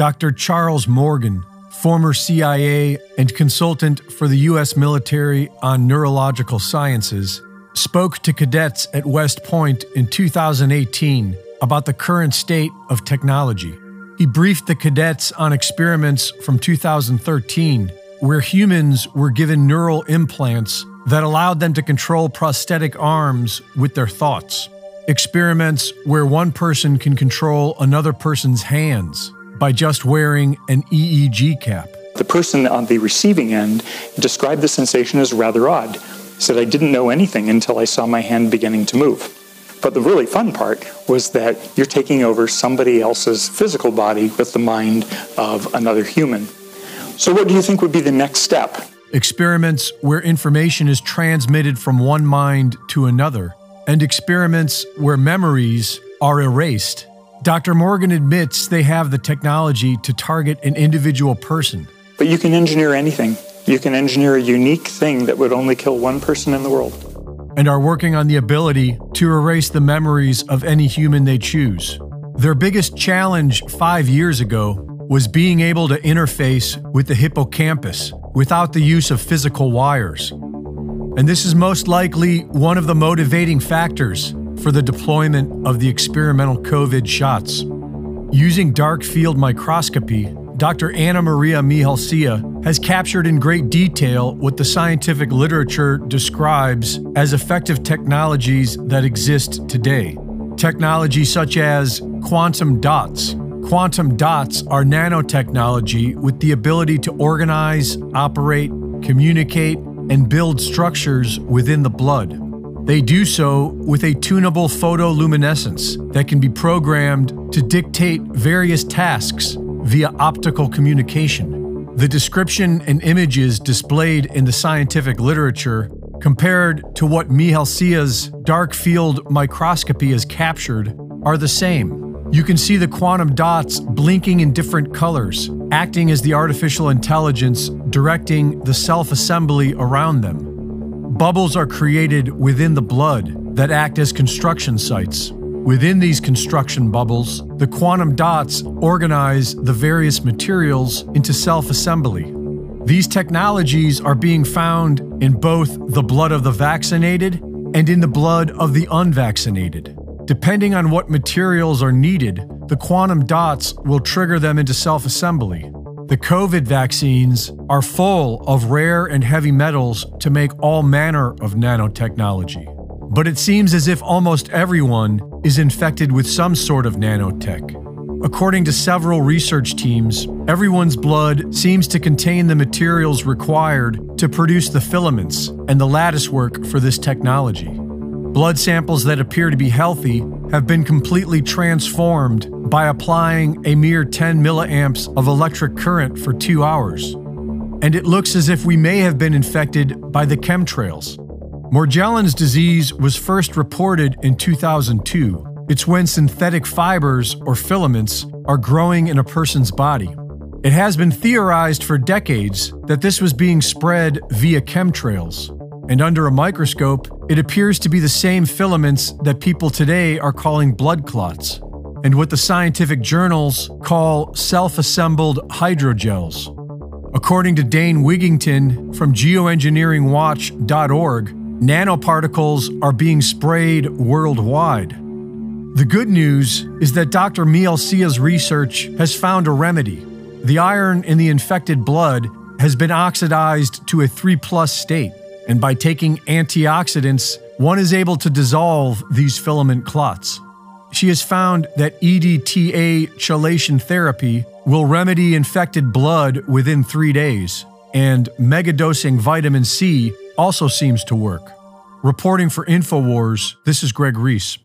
Dr. Charles Morgan, former CIA and consultant for the U.S. military on neurological sciences, spoke to cadets at West Point in 2018 about the current state of technology. He briefed the cadets on experiments from 2013 where humans were given neural implants that allowed them to control prosthetic arms with their thoughts. Experiments where one person can control another person's hands by just wearing an EEG cap. The person on the receiving end described the sensation as rather odd. Said, I didn't know anything until I saw my hand beginning to move. But the really fun part was that you're taking over somebody else's physical body with the mind of another human. So, what do you think would be the next step? Experiments where information is transmitted from one mind to another, and experiments where memories are erased. Dr. Morgan admits they have the technology to target an individual person. But you can engineer anything. You can engineer a unique thing that would only kill one person in the world. And are working on the ability to erase the memories of any human they choose. Their biggest challenge five years ago was being able to interface with the hippocampus without the use of physical wires. And this is most likely one of the motivating factors for the deployment of the experimental COVID shots. Using dark field microscopy, Dr. Anna Maria Mihalcea has captured in great detail what the scientific literature describes as effective technologies that exist today. Technology such as quantum dots. Quantum dots are nanotechnology with the ability to organize, operate, communicate, and build structures within the blood. They do so with a tunable photoluminescence that can be programmed to dictate various tasks via optical communication. The description and images displayed in the scientific literature compared to what Mihalcea's dark field microscopy has captured are the same. You can see the quantum dots blinking in different colors, acting as the artificial intelligence directing the self assembly around them. Bubbles are created within the blood that act as construction sites. Within these construction bubbles, the quantum dots organize the various materials into self assembly. These technologies are being found in both the blood of the vaccinated and in the blood of the unvaccinated. Depending on what materials are needed, the quantum dots will trigger them into self assembly. The COVID vaccines are full of rare and heavy metals to make all manner of nanotechnology. But it seems as if almost everyone is infected with some sort of nanotech. According to several research teams, everyone's blood seems to contain the materials required to produce the filaments and the lattice work for this technology. Blood samples that appear to be healthy have been completely transformed by applying a mere 10 milliamps of electric current for two hours. And it looks as if we may have been infected by the chemtrails. Morgellons disease was first reported in 2002. It's when synthetic fibers or filaments are growing in a person's body. It has been theorized for decades that this was being spread via chemtrails and under a microscope, it appears to be the same filaments that people today are calling blood clots, and what the scientific journals call self assembled hydrogels. According to Dane Wigington from geoengineeringwatch.org, nanoparticles are being sprayed worldwide. The good news is that Dr. Mihalcea's research has found a remedy. The iron in the infected blood has been oxidized to a 3 plus state and by taking antioxidants, one is able to dissolve these filament clots. She has found that EDTA chelation therapy will remedy infected blood within three days, and megadosing vitamin C also seems to work. Reporting for InfoWars, this is Greg Reese.